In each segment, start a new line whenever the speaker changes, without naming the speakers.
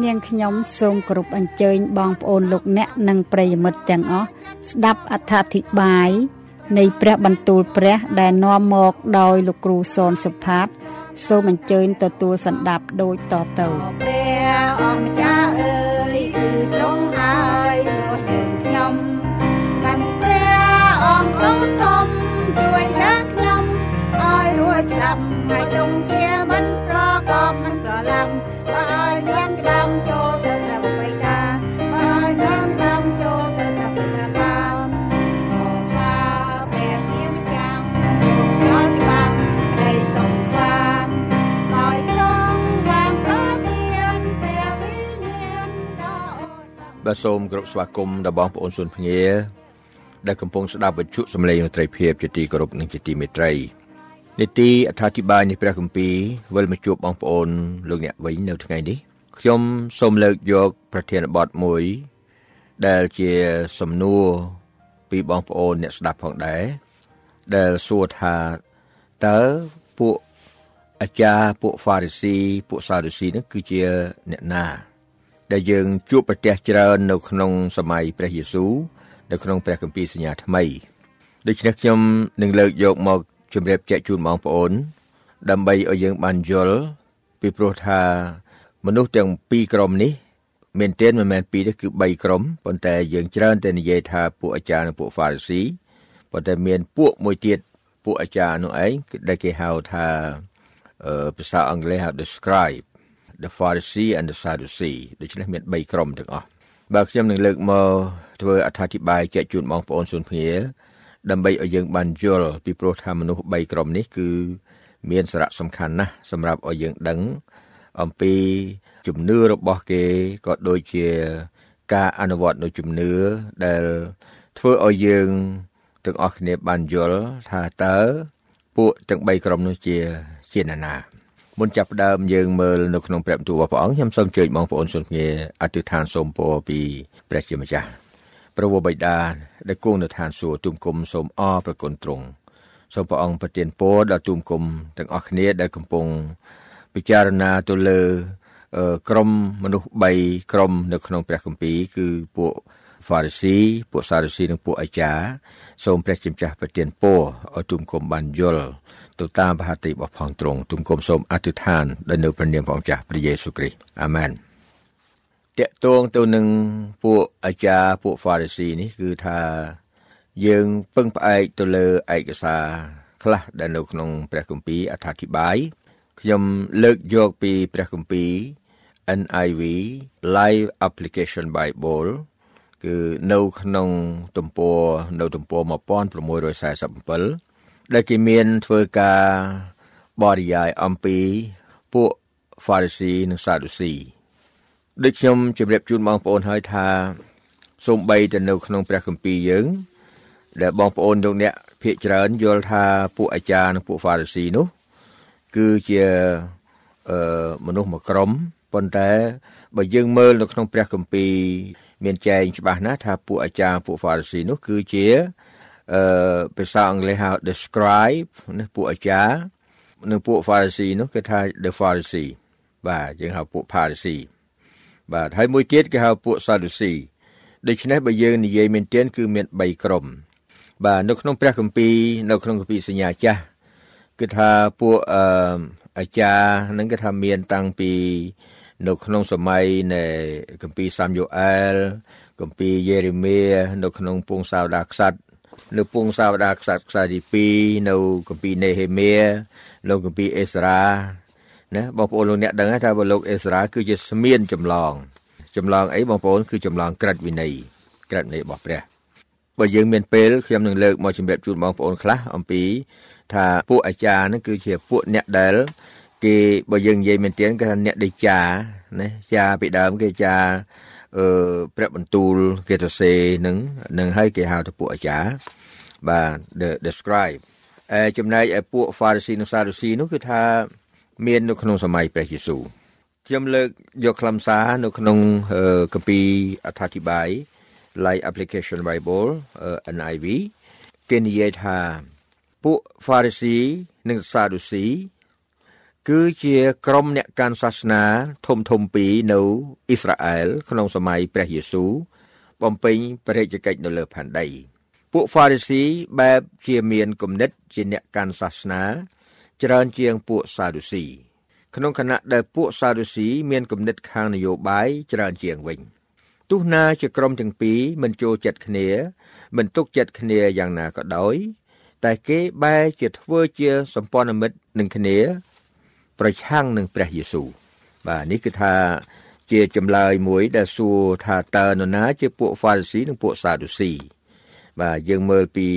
នាងខ្ញុំសូមគោរពអញ្ជើញបងប្អូនលោកអ្នកនិងប្រិយមិត្តទាំងអស់ស្ដាប់អត្ថាធិប្បាយនៃព្រះបន្ទូលព្រះដែលនាំមកដោយលោកគ្រូសនសុផាត សូមអញ្ជើញទទួលសន្ដាប់ដូចតទៅ
ព្រះអង្គម្ចាស់អើយគឺទ្រង់ហើយព្រោះយើងខ្ញុំបានព្រះអង្គទ្រង់ធំជួយយើងខ្ញុំឲ្យរួចស្ដាប់ហើយទងជា
បាទសូមគោរពស្វាគមន៍ដល់បងប្អូនសុនភ្ងាដែលកំពុងស្ដាប់វិទ្យុសំឡេងមេត្រីភាពជាទីគោរពនិងជាទីមេត្រីនីតិអត្ថាធិប្បាយនៃព្រះគម្ពីរវិលមកជួបបងប្អូនលោកអ្នកវិញនៅថ្ងៃនេះខ្ញុំសូមលើកយកប្រធានបទមួយ ដែលជាសំណួរពីបងប្អូនអ្នកស្ដាប់ផងដែរដែលសួរថាតើពួកអាចារ្យពួកហ្វារីស៊ីពួកសារូស៊ីនឹងគឺជាអ្នកណា ដែលយើងជួបប្រទះច្រើននៅក្នុងសម័យព្រះយេស៊ូវនៅក្នុងព្រះគម្ពីរសញ្ញាថ្មីដូច្នេះខ្ញុំនឹងលើកយកមកជម្រាបចែកជូនបងប្អូន ដើម្បីឲ្យយើងបានយល់ពីព្រោះថាមនុស្សទាំងពីរក្រុមនេះមែនទែនមិនមែនពីរទេគឺ3ក្រុមប៉ុន្តែយើងច្រើនតែនិយាយថាពួកអាចារ្យនិងពួកហ្វារីស៊ីប៉ុន្តែមានពួកមួយទៀតពួកអាចារ្យនោះឯងដែលគេហៅថាភាសាអង់គ្លេសហៅ describe the Pharisee and the Sadducee ដូច្នេះមាន3ក្រុមទាំងអស់បើខ្ញុំនឹងលើកមកធ្វើអត្ថាធិប្បាយចែកជូនបងប្អូនសុនភាដើម្បីឲ្យយើងបានយល់ពីព្រោះថាមនុស្ស3ក្រុមនេះគឺមានសារៈសំខាន់ណាស់សម្រាប់ឲ្យយើងដឹងអំពីជំនឿរបស់គេក៏ដូចជាការអនុវត្តនៅជំនឿដែលធ្វើឲ្យយើងទាំងអស់គ្នាបានយល់ថាតើពួកទាំង3ក្រុមនោះជាជាណានា មុនចាប់ផ្ដើមយើងមើលនៅក្នុងព្រះបន្ទូលរបស់ព្រះអង្គខ្ញុំសូមអញ្ជើញបងប្អូនសូមគ្នាអធិដ្ឋានសូមពរពីព្រះជាម្ចាស់ព្រះវរបិតាដែលគង់នៅឋានសួគ៌ទូមគុំសូមអរប្រគុណទ្រង់សូមព្រះអង្គប្រទានពរដល់ទូមគុំទាំងអស់គ្នាដែលកំពុងពិចារណាទៅលើក្រុមមនុស្ស3ក្រុមនៅក្នុងព្រះគម្ពីរគឺពួក Pharisee ពួក Sadducee និងពួកអាចារ្យសូមព្រះជាម្ចាស់ប្រទានពរឲ្យទុំគុំបានយល់ទៅតាមបហតិរបស់ផងទ្រង់ទុំគុំសូមអធិដ្ឋានដោយនៅព្រះនាមព្រះម្ចាស់ព្រះយេស៊ូវគ្រីស្ទអាមែនតកតងទៅនឹងពួកអាចារ្យពួក Pharisee នេះគឺថាយើងពឹងផ្អែកទៅលើឯកសារខ្លះដែលនៅក្នុងព្រះគម្ពីរអត្ថាធិប្បាយខ្ញុំលើកយកពីព្រះគម្ពីរ NIV Live Application Bible គឺនៅក្នុងទំព័រនៅទំព័រ1647ដែលគេមានធ្វើការបរិយាយអំពីពួក Pharisee និង Sadducee ដូចខ្ញុំជម្រាបជូនបងប្អូនហើយថាសូម្បីតែនៅក្នុងព្រះគម្ពីរយើង ដែលបងប្អូនលោកអ្នកភាកច្រើនយល់ថាពួកអាចារ្យនិងពួក Pharisee នោះ គឺជាអឺមនុស្សមួយក្រុមប៉ុន្តែបើយើងមើលនៅក្នុងព្រះគម្ពីរ មានចែងច្បាស់ណាស់ថាពួកអាចារ្យពួក Pharisee នោះគឺជាអឺភាសាអង់គ្លេសហៅ the scribe ណាពួកអាចារ្យនិងពួក Pharisee នោះគេថា the Pharisee បាទយើងហៅពួក Pharisee បាទហើយមួយទៀតគេហៅពួក Sadducee ដូច្នេះបើយើងនិយាយមែនទែនគឺមាន3ក្រុម បាទនៅក្នុងព្រះគម្ពីរនៅក្នុងគម្ពីរសញ្ញាចាស់គឺថាពួកអឺអាចារ្យនឹងគេថាមានតាំងពី នៅក្នុងសម័យនៃគម្ពីរសាមយូអែលគម្ពីរយេរេមៀនៅក្នុងពងសាវតារក្សត្រនៅពងសាវតារក្សត្រខ្សែទី2នៅគម្ពីរនេហេមៀនៅគម្ពីរអេសារ៉ាណាបងប្អូនលោកអ្នកដឹងថាបើលោកអេសារ៉ាគឺជាស្មៀនចម្លង ចម្លងអីបងប្អូនគឺចម្លងក្រិតវិន័យក្រិតវិន័យរបស់ព្រះបើយើងមានពេលខ្ញុំនឹងលើកមកជម្រាបជូនបងប្អូនខ្លះអំពី ថាពួកអាចារ្យហ្នឹងគឺជាពួកអ្នកដែល គេបើយើងនិយាយមែនទែនគេថាអ្នកដេចាណាចាពីដើមគេចាអឺព្រះបន្ទូលគេទៅសេនឹងនឹងឲ្យគេហៅទៅពួកអាចារ្យបាទ the describe អឺចំណែកឯពួក Pharisee និង Sadducee នោះគឺថាមាននៅក្នុងសម័យព្រះយេស៊ូវខ្ញុំលើកយកខ្លឹមសារនៅក្នុងគម្ពីរអត្ថាធិប្បាយ Light Application Bible NIV គេនិយាយថាពួក Pharisee និង Sadducee គឺជាក្រុមអ្នកកាន់សាសនាធំធំពីរនៅអ៊ីស្រាអែលក្នុងសម័យព្រះយេស៊ូវបំពេញព្រះរាជកិច្ចនៅលើផែនដីពួកហ្វារីស៊ីបែបជាមានគំនិតជាអ្នកកាន់សាសនា ច្រើនជាងពួកសាឌូស៊ីក្នុងខណៈដែលពួកសាឌូស៊ីមានគំនិតខាងនយោបាយច្រើនជាងវិញទោះណាជាក្រុមទាំងពីរមិនចូលចិត្តគ្នា មិនទុកចិត្តគ្នាយ៉ាងណាក៏ដោយ តែគេបែរជាធ្វើជាសម្ព័ន្ធមិត្តនឹងគ្នា ប្រឆាំងនឹងព្រះយេស៊ូវបាទនេះគឺថាជាចម្លើយមួយដែលសួរថាតើនរណាជាពួកហ្វារីស៊ីនិងពួកសាឌូស៊ីបាទយើងមើលពី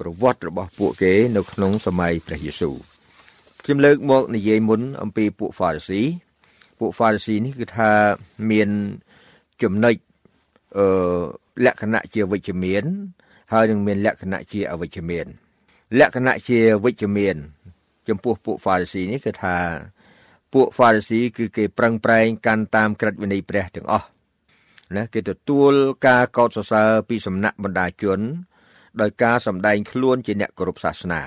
ប្រវត្តិរបស់ពួកគេនៅក្នុងសម័យព្រះយេស៊ូវខ្ញុំលើកមកនិយាយមុនអំពីពួកហ្វារីស៊ីពួកហ្វារីស៊ីនេះគឺថាមានចំណុចអឺលក្ខណៈជាវិជ្ជមាន ហើយនឹងមានលក្ខណៈជាអវិជ្ជមាន លក្ខណៈជាវិជ្ជមាន ចំពោះពួកហ្វារីស៊ីនេះគឺថាពួកហ្វារីស៊ីគឺគេប្រឹងប្រែងកាន់តាមក្រឹតវិន័យព្រះទាំងអស់ណាគេទទួលការកោតសរសើរពីសំណាក់បណ្ដាជន ដោយការសម្ដែងខ្លួនជាអ្នកគោរពសាសនា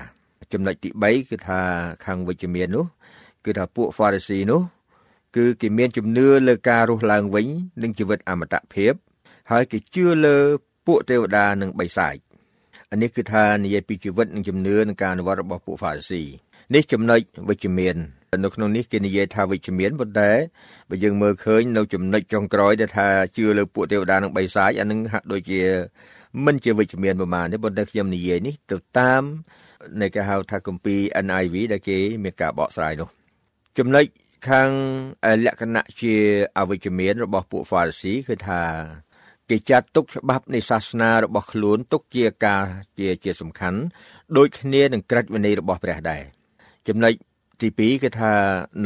ចំណុចទី3គឺថាខាងវិជ្ជមាននោះ គឺថាពួកហ្វារីស៊ីនោះ គឺគេមានជំនឿលើការរស់ឡើងវិញនិងជីវិតអមតភាព ហើយគេជឿលើពួកទេវតានិងបិសាចអានេះគឺថានិយាយពីជីវិតនិងជំនឿនិងការអនុវត្តរបស់ពួកហ្វារីស៊ី នេះចំណុចវិជ្ជមាននៅក្នុងនេះគេនិយាយថាវិជ្ជមានប៉ុន្តែបើយើងមើលឃើញនៅចំណុចចុងក្រោយដែលថាជឿលើពួកទេវតានិងបិសាចអានឹងហាក់ដូចជាមិនជាវិជ្ជមានប្រហែលទេប៉ុន្តែខ្ញុំនិយាយនេះទៅតាមនៃគេហៅថាគម្ពីរ NIV ដែលគេមានការបកស្រាយនោះចំណុចខាងលក្ខណៈជាអវិជ្ជមានរបស់ពួក Pharisee គឺថាគេចាត់ទុកច្បាប់នៃសាសនារបស់ខ្លួនទុកជាការជាជាសំខាន់ដូចគ្នានឹងក្រឹតវិន័យរបស់ព្រះដែរ ចំណុចទី2គឺថា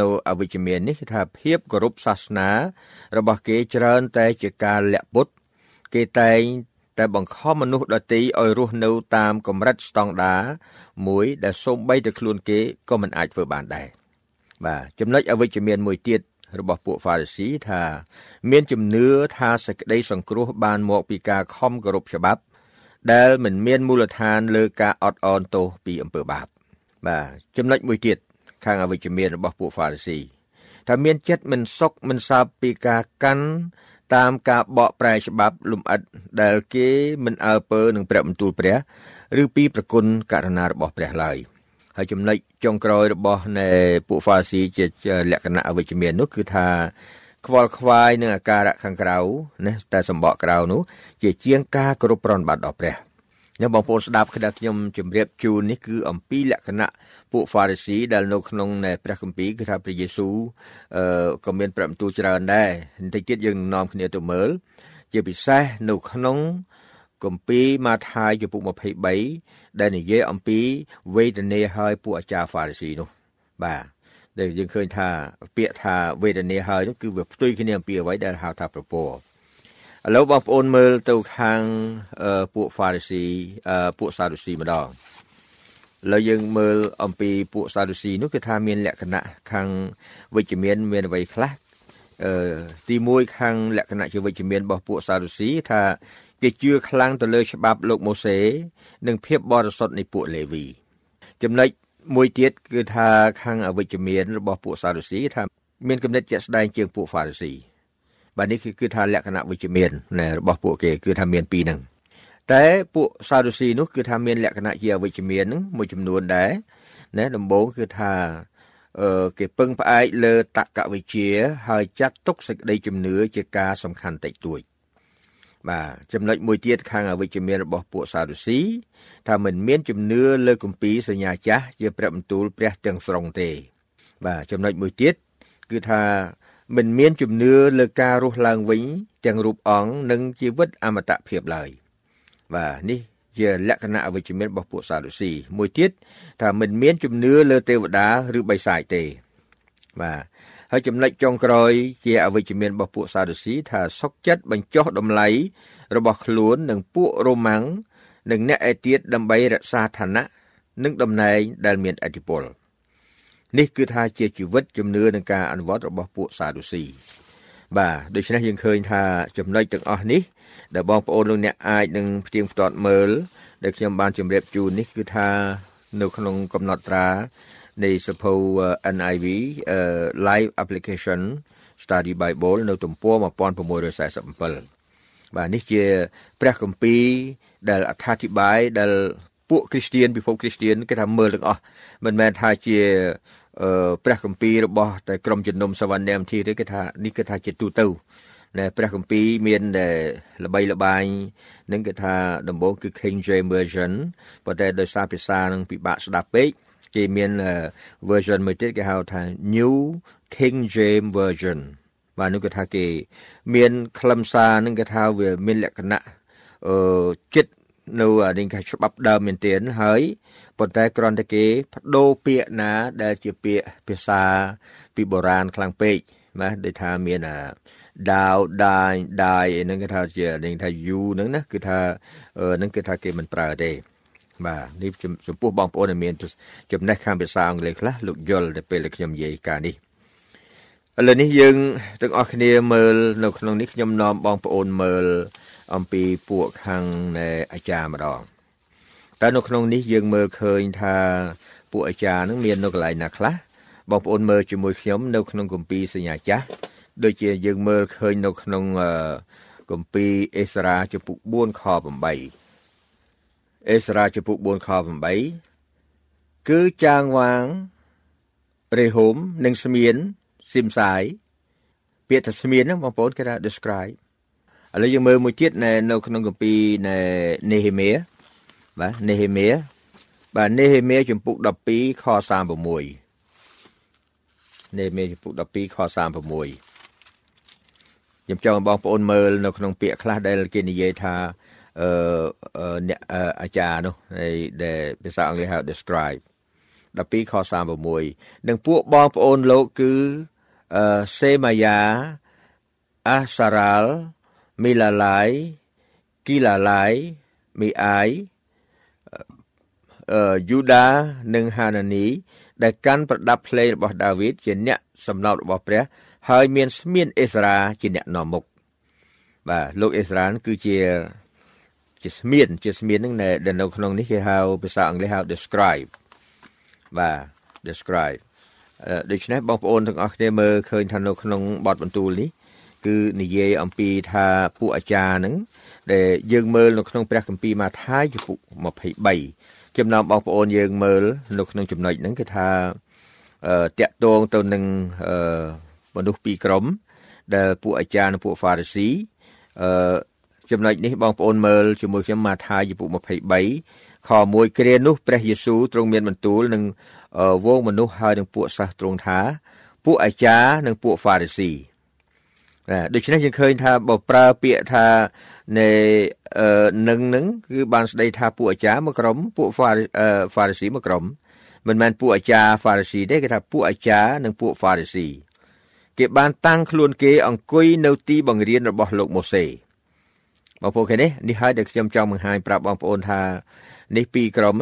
នៅអវិជ្ជមាននេះគឺថាភាពគោរពសាសនារបស់គេច្រើនតែជាការលាក់ពុតគេតែងតែបង្ខំមនុស្សដទៃឲ្យរស់នៅតាមកម្រិតស្តង់ដារមួយដែលសូម្បីតែខ្លួនគេក៏មិនអាចធ្វើបានដែរបាទចំណុចអវិជ្ជមានមួយទៀតរបស់ពួកហ្វារីស៊ីថា មានជំនឿថាសេចក្តីសង្គ្រោះបានមកពីការខំគោរពច្បាប់ ដែលមិនមានមូលដ្ឋានលើការអត់អន់ទោសពីអំពើបាប បាទចំណុចមួយទៀតខាងអវិជ្ជមានរបស់ពួកហ្វារីស៊ីថាមានចិត្តមិនសុខមិនសើបពីការកាន់តាមការបកប្រែច្បាប់លំអិតដែលគេមិនអើពើនឹងព្រះបន្ទូលព្រះ ឬពីប្រគុណករណារបស់ព្រះឡើយហើយចំណុចចុងក្រោយរបស់នៃពួកហ្វាស៊ីជាលក្ខណៈអវិជ្ជមាននោះគឺថាខ្វល់ខ្វាយនឹងអាការៈខាងក្រៅណាតែសម្បកក្រៅនោះ ជាជាងការគ្រប់ប្រណបត្តិដល់ព្រះ អ្នកបងប្អូនស្ដាប់ក្តារខ្ញុំជម្រាបជូននេះគឺអំពីលក្ខណៈពួក Pharisee ដែលនៅក្នុងព្រះគម្ពីរគឺថាព្រះយេស៊ូវអឺក៏មានព្រះបន្ទូលច្រើនដែរបន្តិចទៀតយើងនឹងនាំគ្នាទៅមើល ជាពិសេសនៅក្នុងគម្ពីរម៉ាថាយចំពុក23ដែលនិយាយអំពីវេទនាហើយពួកអាចារ្យ Pharisee នោះបាទដែលយើងឃើញថាពាក្យថាវេទនាហើយនោះគឺវាផ្ទុយគ្នាអំពីអ្វីដែលហៅថាប្រពោ ឥឡូវបងប្អូនមើលទៅខាងពួក Pharisee ពួក Sadducee ម្ដងឡើយយើងមើលអំពីពួកសាឌូស៊ីនោះគឺថាមានលក្ខណៈខាងវិជ្ជមានមានអ្វីខ្លះអឺទី1ខាងលក្ខណៈជាវិជ្ជមានរបស់ពួកសារុស៊ីថាគេជឿខ្លាំងទៅលើច្បាប់លោកម៉ូសេ និងភាពបរិសុទ្ធនៃពួកលេវី ចំណុចមួយទៀតគឺថាខាងអវិជ្ជមានរបស់ពួកសារុស៊ីថាមានគំនិតជាក់ស្ដែងជាងពួកហ្វារីស៊ី បាទនេះគឺគឺថាលក្ខណៈវិជ្ជមានណែរបស់ពួកគេគឺថាមានពីរហ្នឹងតែពួកសារុស៊ីនោះគឺថាមានលក្ខណៈជាអវិជ្ជមានហ្នឹងមួយចំនួនដែរណាដំបូងគឺថាអឺគេពឹងផ្អែកលើតក្កវិជ្ជា ហើយចាត់ទុកសេចក្តីជំនឿជាការសំខាន់តិចតួចបាទចំណុចមួយទៀតខាងអវិជ្ជមានរបស់ពួកសារុស៊ីថាមិនមានជំនឿលើគម្ពីរសញ្ញាចាស់ជាព្រះបន្ទូលព្រះទាំងស្រុងទេ បាទចំណុចមួយទៀតគឺថា មិនមានជំនឿលើការរស់ឡើងវិញទាំងរូបអង្គនិងជីវិតអមតភាពឡើយបាទនេះជាលក្ខណៈអវិជ្ជមានរបស់ពួកសារុស៊ីមួយទៀតថាមិនមានជំនឿលើទេវតាឬបិសាចទេបាទហើយចំណុចចុងក្រោយជាអវិជ្ជមានរបស់ពួកសារុស៊ីថាសុកចិត្តបញ្ចុះតម្លៃរបស់ខ្លួននិងពួករ៉ូម៉ាំងនិងអ្នកឯទៀតដើម្បីរក្សាឋានៈនិងតំណែងដែលមានអធិបុល នេះគឺថាជាជីវិតជំនឿនិងការអនុវត្តរបស់ពួកសាឌូស៊ីបាទដូច្នេះយើងឃើញថាចំណុចទាំងអស់នេះដែលបងប្អូនលោកអ្នកអាចនឹងផ្ទៀងផ្ទាត់មើលដែលខ្ញុំបានជម្រាបជូននេះគឺថានៅក្នុងកំណត់ត្រានៃសភៅ NIV Live Application Study Bible នៅទំព័រ1647បាទនេះជាព្រះគម្ពីរដែលអត្ថាធិប្បាយដែល ពួកគ្រីស្ទៀនពិភពគ្រីស្ទៀនគេថាមើលទាំងអស់មិនមែនថាជាអឺព្រះគម្ពីររបស់តែក្រុមជំនុំសវណ្ណមធីទេគេថានេះគេថាជាទូទៅណែព្រះគម្ពីរមានតែល្បីល្បាញនឹងគេថាដំបូងគឺ King James Version ប៉ុន្តែដោយសារភាសានឹងពិបាកស្ដាប់ពេកគេមាន version មួយទៀតគេហៅថា New King James Version បាទនោះគេថាគេ មានខ្លឹមសារនឹងគេថាវាមានលក្ខណៈអឺចិត្ត នៅនេះគេច្បាប់ដើមមែនទែនហើយប៉ុន្តែគ្រាន់តែគេបដូរពាក្យណាដែលជាពាក្យភាសាពីបុរាណខ្លាំងពេកណាដូចថាមានអាដាវដាយដាយហ្នឹងគេថាជានេះថា you ហ្នឹងណាគឺថាហ្នឹងគឺថាគេមិនប្រើទេបាទនេះចំពោះបងប្អូនដែលមានចំណេះខាងភាសាអង់គ្លេសខ្លះលោកយល់តែពេលដែលខ្ញុំនិយាយការនេះឥឡូវនេះយើងទាំងអស់គ្នាមើលនៅក្នុងនេះខ្ញុំនាំបងប្អូនមើល អំពីពួកខាងនៃអាចារ្យម្ដងតែនៅក្នុងនេះយើងមើលឃើញថាពួកអាចារ្យនឹងមាននៅកន្លែងណាខ្លះបងប្អូនមើលជាមួយខ្ញុំនៅក្នុងគម្ពីរសញ្ញាចាស់ដូចជាយើងមើលឃើញនៅក្នុងគម្ពីរអេសារ៉ាចំពុក4ខ8អេសារ៉ាចំពុក4ខ8គឺចាងវាងរេហូមនិងស្មៀនស៊ីមសាយពាក្យថាស្មៀនហ្នឹងបងប្អូនគេថា describe ឥឡូវយើងមើលមួយទៀតនៅក្នុងគម្ពីរនេហេមៀបាទនេហេមៀបាទនេហេមៀជំពូក12ខ36នេហេមៀជំពូក12ខ36ខ្ញុំចង់ឲ្យបងប្អូនមើលនៅក្នុងពាក្យខ្លះដែលគេនិយាយថាអឺអ្នកអាចារ្យនោះដែលភាសាអង់គ្លេសហៅ describe 12ខ36និងពួកបងប្អូនលោកគឺអឺសេម៉ាយ៉ាអាសារ៉ាល់ មីឡាឡៃគីឡាឡៃមីអាយអឺយូដានិងហានានី ដែលកាន់ប្រដាប់ភ្លេងរបស់ដាវីតជាអ្នកសំណោតរបស់ព្រះ ហើយមានស្មៀនអេសារ៉ាជាអ្នកនាំមុខបាទលោកអេសារ៉ាគឺជាជាស្មៀនជាស្មៀនហ្នឹងដែលនៅក្នុងនេះគេហៅភាសាអង់គ្លេសហៅ describe បាទ describe ដូច្នេះបងប្អូនទាំងអស់គ្នាមើលឃើញថានៅក្នុងបទបន្ទូលនេះ គឺនិយាយអំពីថាពួកអាចារ្យហ្នឹងដែលយើងមើលនៅក្នុងព្រះគម្ពីរម៉ាថាយជំពូក23ចំណោមបងប្អូនយើងមើលនៅក្នុងចំណុចហ្នឹងគឺថាអឺតាក់ទងទៅនឹងអឺមនុស្សពីរក្រុម ដែលពួកអាចារ្យនិងពួកហ្វារីស៊ីអឺចំណុចនេះបងប្អូនមើលជាមួយខ្ញុំម៉ាថាយជំពូក23ខ1គ្រានោះព្រះយេស៊ូវទ្រង់មានបន្ទូលនឹងវងមនុស្សហើយនឹងពួកសាសទ្រង់ថា ពួកអាចារ្យនិងពួកហ្វារីស៊ី ដូច្នេះយើងឃើញថាបើប្រើពាក្យថានៃនឹងនឹងគឺបានស្ដីថាពួកអាចារ្យមួយក្រុមពួកហ្វារីស៊ីមួយក្រុមមិនមែនពួកអាចារ្យហ្វារីស៊ីទេគេថាពួកអាចារ្យនិងពួកហ្វារីស៊ីគេបានតាំងខ្លួនគេអង្គុយនៅទីបង្រៀនរបស់លោកម៉ូសេបងប្អូនឃើញនេះនេះហើយដែលខ្ញុំចង់បង្ហាញប្រាប់បងប្អូនថានេះពីរក្រុម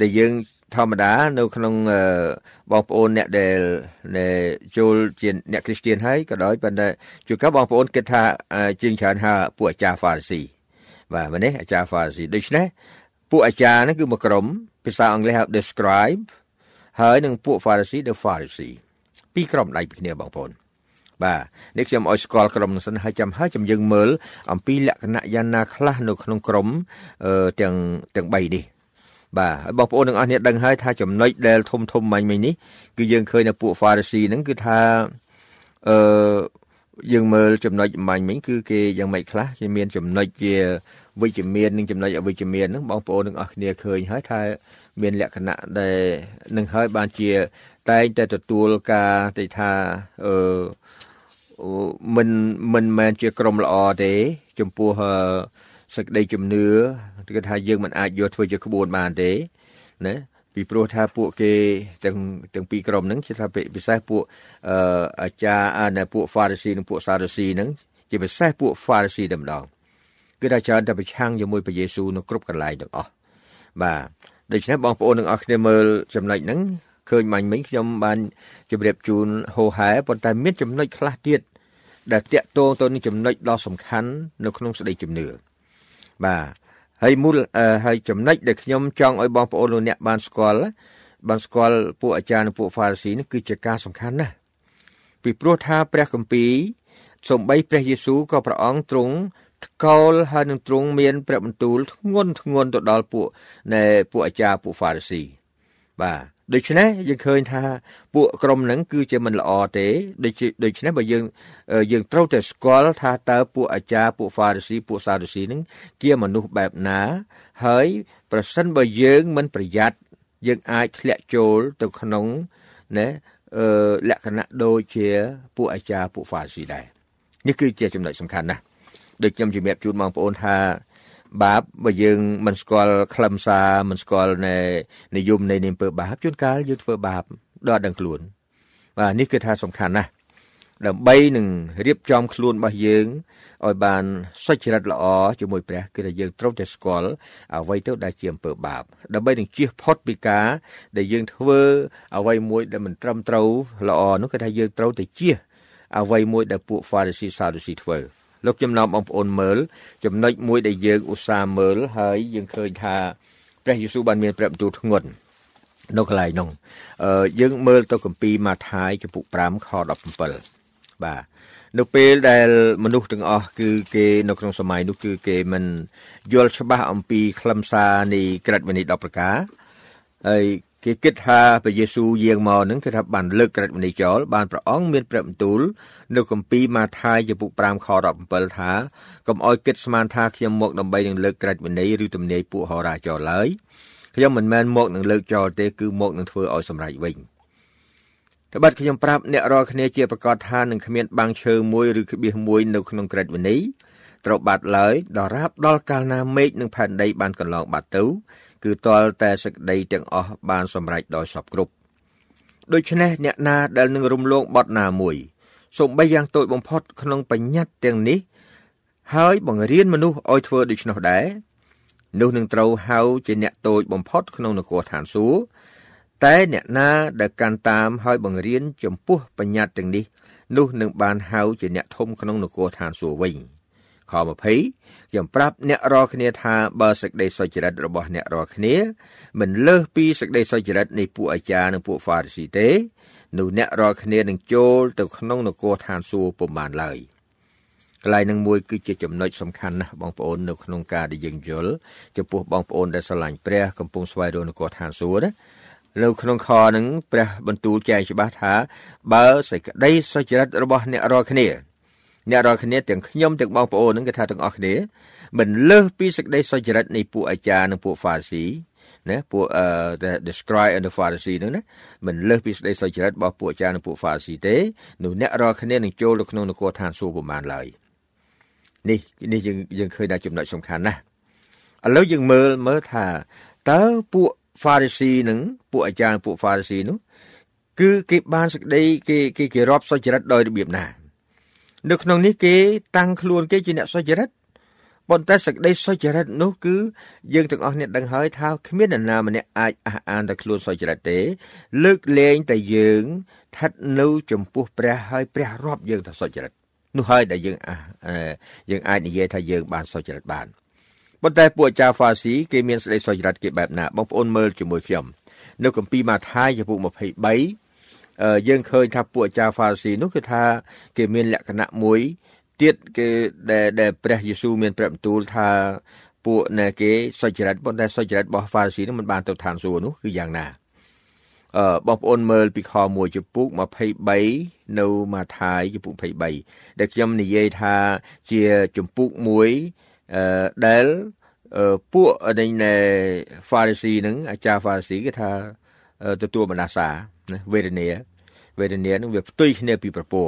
ដែលយើង ធម្មតានៅក្នុងបងប្អូនអ្នកដែលចូលជាអ្នកគ្រីស្ទានហើយក៏ដោយប៉ុន្តែជួនកាលបងប្អូនគិតថាជាងច្រើនហៅពួកអាចារ្យហ្វារីស៊ីបាទមែនទេអាចារ្យហ្វារីស៊ីដូច្នេះពួកអាចារ្យហ្នឹងគឺមួយក្រុមភាសាអង់គ្លេសហៅ describe ហើយនឹងពួក Pharisee the Pharisee ពីរក្រុមដៃពីគ្នាបងប្អូនបាទនេះខ្ញុំឲ្យស្គាល់ក្រុមនឹងសិនហើយចាំហើយចាំយើងមើលអំពីលក្ខណៈយ៉ាងណាខ្លះនៅក្នុងក្រុមទាំងទាំង3នេះ បាទហើយបងប្អូនទាំងអស់គ្នាដឹងហើយថាចំណុចដែលធំធំមាញ់មិញនេះគឺយើងឃើញនៅពួក Pharisee ហ្នឹងគឺថាអឺយើងមើលចំណុចមាញ់មិញគឺគេយ៉ាងម៉េចខ្លះគេមានចំណុចជាវិជ្ជមាននិងចំណុចអវិជ្ជមានហ្នឹងបងប្អូនទាំងអស់គ្នាឃើញហើយថាមានលក្ខណៈដែលនឹងហើយបានជាតែងតែទទួលការទីថាអឺមិនមិនមែនជាក្រុមល្អទេ ចំពោះ សេចក្តីជំនឿគឺថាយើងមិនអាចយកធ្វើជាក្បួនបានទេណាពីព្រោះថាពួកគេទាំងទាំងពីរក្រុមហ្នឹងជាថាពិសេសពួកអឺអាចារ្យនៅពួក Pharisee និងពួក Sadducee ហ្នឹងជាពិសេសពួក Pharisee តែម្ដងគឺថាច្រើនតែប្រឆាំងជាមួយព្រះយេស៊ូវនៅគ្រប់កន្លែងទាំងអស់បាទដូច្នេះបងប្អូនទាំងអស់គ្នាមើលចំណុចហ្នឹងឃើញមាញ់មិញខ្ញុំបានជម្រាបជូនហោហែប៉ុន្តែមានចំណុចខ្លះទៀតដែលតាក់ទងទៅនឹងចំណុចដ៏សំខាន់នៅក្នុងស្ដីជំនឿ បាទហើយមូលហើយចំណុចដែលខ្ញុំចង់ឲ្យបងប្អូនលោកអ្នកបានស្គាល់បានស្គាល់ពួកអាចារ្យនិងពួកហ្វារីស៊ីនេះគឺជាការសំខាន់ណាស់ពីព្រោះថាព្រះគម្ពីរសំបីព្រះយេស៊ូវក៏ព្រះអង្គទ្រង់ថ្កោលហើយនឹងទ្រង់មានព្រះបន្ទូលធ្ងន់ធ្ងរទៅដល់ពួកនៃពួកអាចារ្យពួកហ្វារីស៊ីបាទ ដូច្នេះយើងឃើញថាពួកក្រុមហ្នឹងគឺជាមិនល្អទេដូច្ដូច្នេះបើយើងយើងត្រូវតែស្គាល់ថាតើពួកអាចារ្យពួកហ្វារីស៊ីពួកសាឌូស៊ីហ្នឹងជាមនុស្សបែបណា ហើយប្រសិនបើយើងមិនប្រយ័ត្នយើងអាចធ្លាក់ចូលទៅក្នុងណាអឺលក្ខណៈដូចជាពួកអាចារ្យពួកហ្វារីស៊ីដែរនេះគឺជាចំណុចសំខាន់ណាស់ដូចខ្ញុំជំរាបជូនបងប្អូនថា បាបបើយើងមិនស្គាល់ខ្លឹមសារមិនស្គាល់នៃនិយមនៃនាមពើបាបជួនកាលយើងធ្វើបាបដល់ដឹងខ្លួន បាទនេះគឺថាសំខាន់ណាស់ដើម្បីនឹងរៀបចំខ្លួនរបស់យើងឲ្យបានសុចរិតល្អជាមួយព្រះគឺថាយើងត្រូវតែស្គាល់អ្វីទៅដែលជាអំពើបាប ដើម្បីនឹងជៀសផុតពីការដែលយើងធ្វើអ្វីមួយដែលមិនត្រឹមត្រូវល្អនោះគឺថាយើងត្រូវតែជៀសអ្វីមួយដែលពួក Pharisee Sadducee ធ្វើ លោកចំណោមបងប្អូនមើលចំណុចមួយដែលយើងឧស្សាហ៍មើលហើយយើងឃើញថាព្រះយេស៊ូវបានមានព្រះបន្ទូលធ្ងន់នៅកន្លែងនោះអឺយើងមើលទៅគម្ពីរម៉ាថាយចំពុក5ខ17បាទនៅពេលដែលមនុស្សទាំងអស់គឺគេនៅក្នុងសម័យនោះគឺគេមិនយល់ច្បាស់អំពីខ្លឹមសារនៃក្រឹតវិន័យ10ប្រការហើយ គេគិតថាព្រះយេស៊ូវយាងមកនឹងគឺថាបានលើកក្រឹតវិន័យចោលបានព្រះអង្គមានព្រះបន្ទូលនៅគម្ពីរម៉ាថាយចំពុក5ខ17ថាកុំអោយគិតស្មានថាខ្ញុំមកដើម្បីនឹងលើកក្រឹតវិន័យឬទំនាយពួកហោរាចោលឡើយខ្ញុំមិនមែនមកនឹងលើកចោលទេគឺមកនឹងធ្វើឲ្យសម្រេចវិញត្បិតខ្ញុំប្រាប់អ្នករាល់គ្នាជាប្រកាសថានឹងគ្មានបាំងឈើមួយឬក្បៀសមួយនៅក្នុងក្រឹតវិន័យត្រូវបាត់ឡើយដល់រាបដល់កាលណាមេឃនិងផែនដីបានកន្លងបាត់ទៅ គឺទាល់តែសេចក្តីទាំងអស់បានសម្រេចដោយសពគ្រប់ដូច្នេះអ្នកណាដែលនឹងរំលងបត់ណាមួយសូម្បីយ៉ាងតូចបំផុតក្នុងបញ្ញត្តិទាំងនេះ ហើយបង្រៀនមនុស្សឲ្យធ្វើដូច្នោះដែរនោះនឹងត្រូវហៅជាអ្នកតូចបំផុតក្នុងនគរឋានសួគ៌តែអ្នកណាដែលកាន់តាមហើយបង្រៀនចំពោះបញ្ញត្តិទាំងនេះ នោះនឹងបានហៅជាអ្នកធំក្នុងនគរឋានសួគ៌វិញ ខ20ខ្ញុំប្រាប់អ្នករាល់គ្នាថាបើសេចក្តីសុចរិតរបស់អ្នករាល់គ្នាមិនលើសពីសេចក្តីសុចរិតនៃពួកអាចារ្យនិងពួកហ្វារីស៊ីទេនោះអ្នករាល់គ្នានឹងចូលទៅក្នុងនគរឋានសួគ៌ពុំបានឡើយកន្លែងនឹងមួយគឺជាចំណុចសំខាន់ណាស់បងប្អូននៅក្នុងការដែលយើងយល់ចំពោះបងប្អូនដែលស្រឡាញ់ព្រះកំពុងស្វែងរកនគរឋានសួគ៌ណានៅក្នុងខនឹងព្រះបន្ទូលចែងច្បាស់ថាបើសេចក្តីសុចរិតរបស់អ្នករាល់គ្នា អ្នករាល់គ្នាទាំងខ្ញុំទាំងបងប្អូននឹងគេថាទាំងអស់គ្នាមិនលើសពីសេចក្តីសុចរិតនៃពួកអាចារ្យនិងពួកហ្វាស៊ីណាពួកអឺ the scribe and the pharisee ហ្នឹងណាមិនលើសពីសេចក្តីសុចរិតរបស់ពួកអាចារ្យនិងពួក pharisee ទេនោះអ្នករាល់គ្នានឹងចូលទៅក្នុងនគរឋានសួគ៌ប្រមាណឡើយនេះនេះយើងយើងឃើញថាចំណុចសំខាន់ណាស់ឥឡូវយើងមើលមើលថាតើពួក pharisee នឹងពួកអាចារ្យពួក pharisee នោះគឺគេបានសេចក្តីគេគេគេរាប់សុចរិតដោយរបៀបណា នៅក្នុងនេះគេតាំងខ្លួនគេជាអ្នកសុចរិតប៉ុន្តែសេចក្តីសុចរិតនោះគឺយើងទាំងអស់គ្នាដឹងហើយថាគ្មាននរណាម្នាក់អាចអះអានតែខ្លួនសុចរិតទេ លើកលែងតែយើងស្ថិតនៅចំពោះព្រះហើយព្រះរាប់យើងថាសុចរិតនោះហើយដែលយើងយើងអាចនិយាយថាយើងបានសុចរិតបានប៉ុន្តែពួកអាចារ្យហ្វាស៊ីគេមានសេចក្តីសុចរិតគេបែបណាបងប្អូនមើលជាមួយខ្ញុំនៅគម្ពីរម៉ាថាយចំពុក23 យើងឃើញថាពួកអាចារ្យហ្វាស៊ីនោះគឺថា គេមានលក្ខណៈមួយទៀតគេដែលដែលព្រះយេស៊ូវមានប្រាប់បន្ទូលថាពួកណែគេសុចរិតប៉ុន្តែសុចរិតរបស់ហ្វាស៊ីនោះមិនបានទៅឋានសួគ៌នោះគឺយ៉ាងណាអឺបងប្អូនមើលពីខ1ចំពុក23នៅម៉ាថាយចំពុក23ដែលខ្ញុំនិយាយថាជាចំពុកមួយអឺដែលពួកនៃណែ Pharisee នឹងអាចារ្យ Pharisee គេថាទទួលបណ្ដាសា ណាវេទនាវេទនានឹងវាផ្ទុយគ្នាពីប្រពោ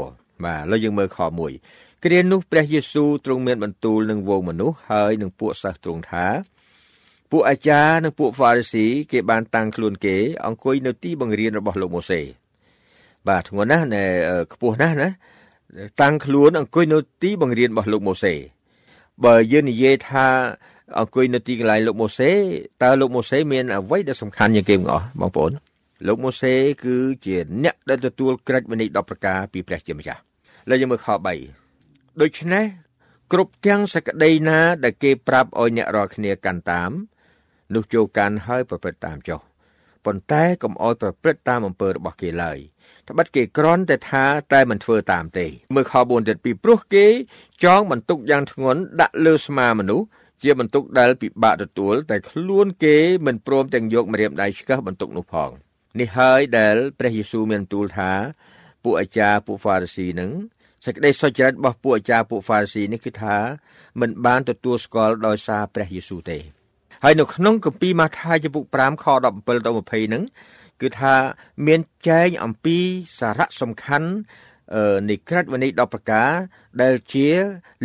បាទឥឡូវយើងមើលខ1គ្រានោះព្រះយេស៊ូវទ្រង់មានបន្ទូលនឹងវងមនុស្សហើយនឹងពួកសិស្សទ្រង់ថាពួកអាចារ្យនិងពួក Pharisee គេបានតាំងខ្លួនគេ អង្គុយនៅទីបង្រៀនរបស់លោកម៉ូសេបាទធ្ងន់ណាស់ណែខ្ពស់ណាស់ណាតាំងខ្លួនអង្គុយនៅទីបង្រៀនរបស់លោកម៉ូសេបើយើងនិយាយថាអង្គុយនៅទីកន្លែងលោកម៉ូសេតើលោកម៉ូសេមានអ្វីដែលសំខាន់ជាងគេទាំងអស់បងប្អូន លោកម៉ូសេគឺជាអ្នកដែលទទួលក្រិច្ចវិន័យ10ប្រការពីព្រះជាម្ចាស់លើយើងមើលខ3ដូច្នេះគ្រប់ទាំងសក្តីណាដែលគេប្រាប់ឲ្យអ្នករាល់គ្នាកាន់តាមនោះចូលកាន់ហើយប្រព្រឹត្តតាមចុះប៉ុន្តែកុំឲ្យប្រព្រឹត្តតាមអំពើរបស់គេឡើយត្បិតគេក្រន់តែថាតែមិនធ្វើតាមទេមើលខ4ទៀតពីព្រោះគេចងបន្ទុកយ៉ាងធ្ងន់ដាក់លើស្មាមនុស្សជាបន្ទុកដែលពិបាកទទួលតែខ្លួនគេមិនព្រមទាំងយកម្រាមដៃឆ្កឹះបន្ទុកនោះផង នេះហើយដែលព្រះយេស៊ូវមានទូលថាពួកអាចារ្យពួកហ្វារីស៊ីនឹងសេចក្តីសុចរិតរបស់ពួកអាចារ្យពួកហ្វារីស៊ីនេះគឺថាមិនបានទទួលស្គាល់ដោយសារព្រះយេស៊ូវទេហើយនៅក្នុងគម្ពីរម៉ាថាយចំពុក5ខ17ដល់20ហ្នឹងគឺថាមានចែងអំពីសារៈសំខាន់នៃក្រិតវិន័យ10ប្រការដែលជា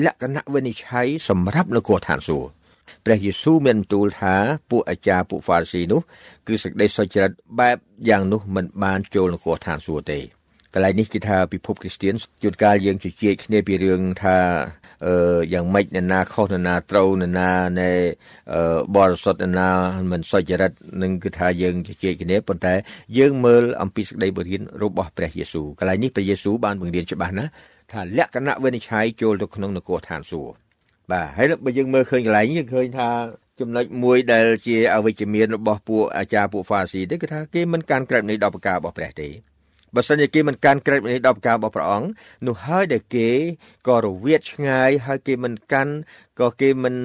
លក្ខណៈវិនិច្ឆ័យសម្រាប់នគរឋានសួគ៌ ព្រះយេស៊ូវមានបន្ទូលថាពួកអាចារ្យពួកហ្វារីស៊ីនោះគឺសេចក្តីសុចរិតបែបយ៉ាងនោះមិនបានចូលនគរឋានសួគ៌ទេកន្លែងនេះគឺថាពិភពគ្រីស្ទានជួនកាលយើងជជែកគ្នាពីរឿងថាអឺយ៉ាងម៉េចនរណាខុសនរណាត្រូវនរណានៃបរិសុទ្ធនរណាមិនសុចរិតនឹងគឺថាយើងជជែកគ្នាប៉ុន្តែយើងមើលអំពីសេចក្តីបង្រៀនរបស់ព្រះយេស៊ូវកន្លែងនេះព្រះយេស៊ូវបានបង្រៀនច្បាស់ណាស់ថាលក្ខណៈវិនិច្ឆ័យចូលទៅក្នុងនគរឋានសួគ៌ បាទហើយបើយើងមើលឃើញកន្លែងយើងឃើញថាចំណុចមួយដែលជាអវិជ្ជមានរបស់ពួកអាចារ្យពួកហ្វាស៊ីទេគឺថាគេមិនកាន់ក្រឹតនៃដល់ប្រការរបស់ព្រះទេបើសិនជាគេមិនកាន់ក្រឹតនៃដល់ប្រការរបស់ព្រះអង្គនោះហើយដែលគេក៏រវិតឆ្ងាយហើយគេមិនកាន់ក៏គេមិន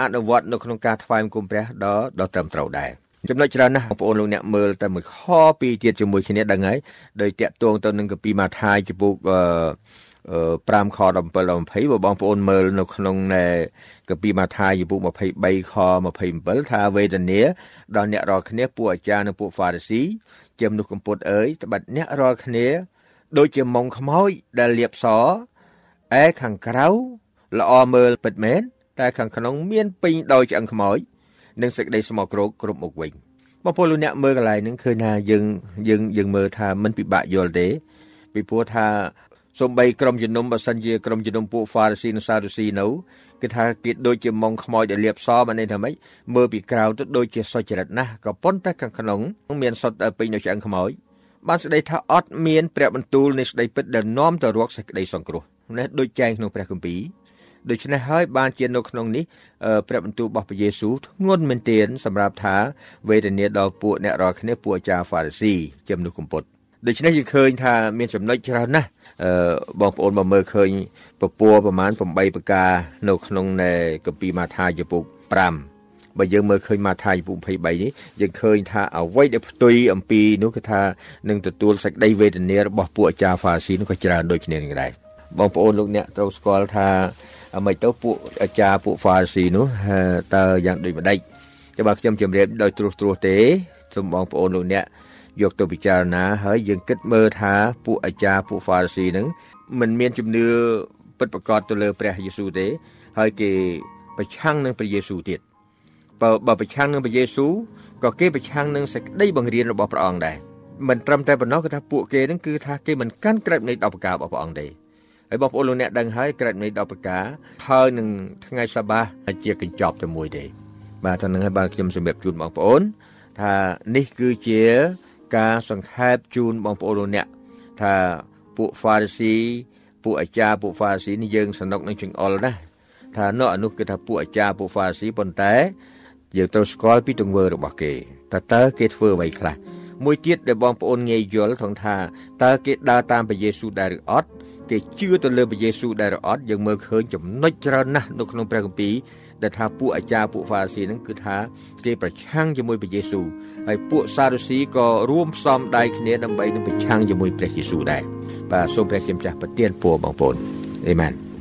អនុវត្តនៅក្នុងការថ្វាយបង្គំព្រះដល់ដល់ត្រឹមត្រូវដែរចំណុចច្រើនណាស់បងប្អូនលោកអ្នកមើលតែមួយខពីទៀតជាមួយគ្នាដឹងហើយដោយតាក់ទងទៅនឹងកាពីម៉ាថាយចំពុកអឺ 5ខ17ដល់20បើបងប្អូនមើលនៅក្នុងនៃកាពីម៉ាថាយពុក23ខ27ថាវេទនាដល់អ្នករាល់គ្នាពួកអាចារ្យនិងពួកហ្វារីស៊ីជាមនុស្សកំពត់អើយត្បិតអ្នករាល់គ្នាដូចជាមុងខ្មោចដែលលាបសឯខាងក្រៅល្អមើលពិតមែនតែខាងក្នុងមានពេញដោយឆ្អឹងខ្មោចនិងសេចក្តីស្មោកគ្រោកគ្រប់មុខវិញបងប្អូនលោកអ្នកមើលកន្លែងហ្នឹងឃើញថាយើងយើងយើងមើលថាមិនពិបាកយល់ទេពីព្រោះថា សំបីក្រុមជំនុំបើសិនជាក្រុមជំនុំពួក Pharisee និង Sadducee នៅគឺថាគេដូចជាមុងខ្មោចដែលលាបសបានន័យថាម៉េចមើលពីក្រៅទៅដូចជាសុចរិតណាស់ក៏ប៉ុន្តែខាងក្នុងមានសុទ្ធពេញដោយឆ្អឹងខ្មោចបានស្ដីថាអត់មានព្រះបន្ទូលនៃស្ដីពិតដែលនាំទៅរកសេចក្តីសង្គ្រោះនេះដូចចែងក្នុងព្រះគម្ពីរដូច្នេះហើយបានជានៅក្នុងនេះព្រះបន្ទូលរបស់ព្រះយេស៊ូវធ្ងន់មែនទែនសម្រាប់ថាវេទនាដល់ពួកអ្នករាល់គ្នាពួកអាចារ្យហ្វារីស៊ីជាមនុស្សកំពត់ ដូច្នេះយើងឃើញថាមានចំណុចច្រើនណាស់អឺបងប្អូនមកមើលឃើញពពួរប្រមាណ8ប្រការនៅក្នុងនៃគម្ពីរម៉ាថាយពុក5បើយើងមើលឃើញម៉ាថាយពុក23នេះយើងឃើញថាអ្វីដែលផ្ទុយអំពីនោះគឺថានឹងទទួលសេចក្តីវេទនារបស់ពួកអាចារ្យហ្វាស៊ីនោះក៏ច្រើនដូចគ្នានឹងដែរបងប្អូនលោកអ្នកត្រូវស្គាល់ថាអ្មេចទៅពួកអាចារ្យពួកហ្វាស៊ីនោះតើយ៉ាងដូចម្ដេចតែបើខ្ញុំជម្រាបដោយត្រួសត្រាសទេសូមបងប្អូនលោកអ្នក យកទៅពិចារណាហើយយើងគិតមើលថាពួកអាចារ្យពួកហ្វារីស៊ីហ្នឹងមិនមានជំនឿពិតប្រាកដទៅលើព្រះយេស៊ូវទេហើយគេប្រឆាំងនឹងព្រះយេស៊ូវទៀតបើបើប្រឆាំងនឹងព្រះយេស៊ូវក៏គេប្រឆាំងនឹងសេចក្តីបង្រៀនរបស់ព្រះអង្គដែរមិនត្រឹមតែប៉ុណ្ណោះគឺថាពួកគេហ្នឹងគឺថាគេមិនកាន់ក្រឹបនៃ10ប្រការរបស់ព្រះអង្គទេហើយបងប្អូនលោកអ្នកដឹងហើយក្រឹតនៃ10ប្រការហើយនឹងថ្ងៃសបាជាកញ្ចប់តែមួយទេបាទទៅនឹងហើយបាទខ្ញុំសម្រាប់ជូនបងប្អូនថានេះគឺជា ការសង្ខេបជូនបងប្អូនលោកអ្នកថាពួកហ្វារីស៊ីពួកអាចារ្យពួកហ្វារីស៊ីនេះយើងសនុកនឹងចង្អុលណាថានោះអនុគឺថាពួកអាចារ្យពួកហ្វារីស៊ីប៉ុន្តែយើងត្រូវស្គាល់ពីទង្វើរបស់គេតើតើគេធ្វើអ្វីខ្លះមួយទៀតដែលបងប្អូនងាយយល់ថងថាតើគេដើរតាមព្រះយេស៊ូវដែរឬអត់គេជឿទៅលើព្រះយេស៊ូវដែរឬអត់យើងមើលឃើញចំណុចច្រើនណាស់នៅក្នុងព្រះគម្ពីរ ដែលថាពួកអាចារ្យពួកហ្វារីស៊ីហ្នឹងគឺថាគេប្រឆាំងជាមួយព្រះយេស៊ូវហើយពួកសារ៉ូស៊ីក៏រួមផ្សំដៃគ្នាដើម្បីនឹងប្រឆាំងជាមួយព្រះយេស៊ូវដែរបាទសូមព្រះជាម្ចាស់ប្រទានពរបងប្អូនអេមែន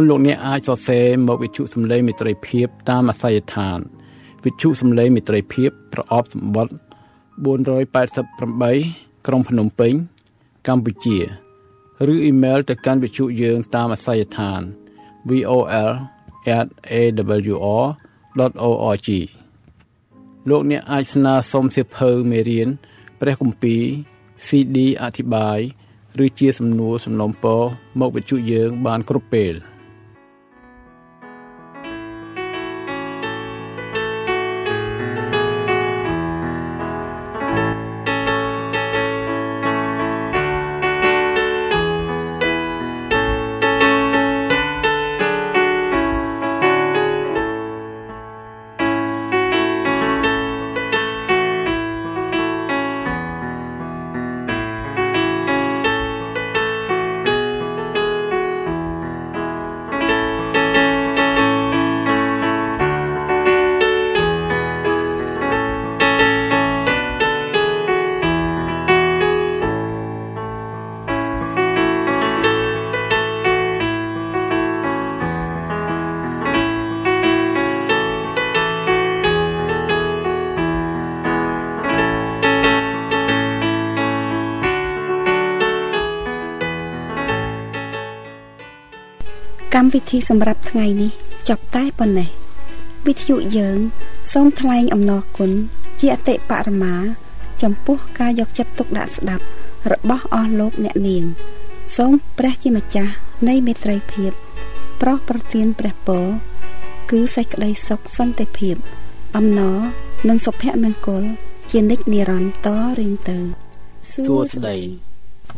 នលោកអ្នកអាចសរសេរមកវិទ្យុសំឡេងមិត្តភាពតាមអាស័យដ្ឋាន វិទ្យុសំឡេងមិត្តភាពប្រអប់សម្បត្តិ488ក្រុងភ្នំពេញ កម្ពុជាឬអ៊ីមែលទៅកាន់វិទ្យុយើងតាមអាស័យដ្ឋាន vol@awr.org លោកអ្នកអាចស្នើសុំសិភៅមេរៀនព្រះគម្ពីរ CD អធិប្បាយឬជាសំណួរសំណុំពរមកវិទ្យុយើងបានគ្រប់ពេល
កម្មវិធីសម្រាប់ថ្ងៃនេះចប់តែប៉ុណ្ណេះវិទ្យុយើង សូមថ្លែងអំណរគុណជាអតិបរមា ចំពោះការយកចិត្តទុកដាក់ស្ដាប់ របស់អស់លោកអ្នកនាងសូមព្រះជាម្ចាស់នៃមេត្រីភាពប្រោះប្រទានព្រះពរគឺសេចក្តីសុខសន្តិភាព អំណរនិងសុភមង្គលជានិច្ចនិរន្តរ៍តរៀងទៅ
សួស្តី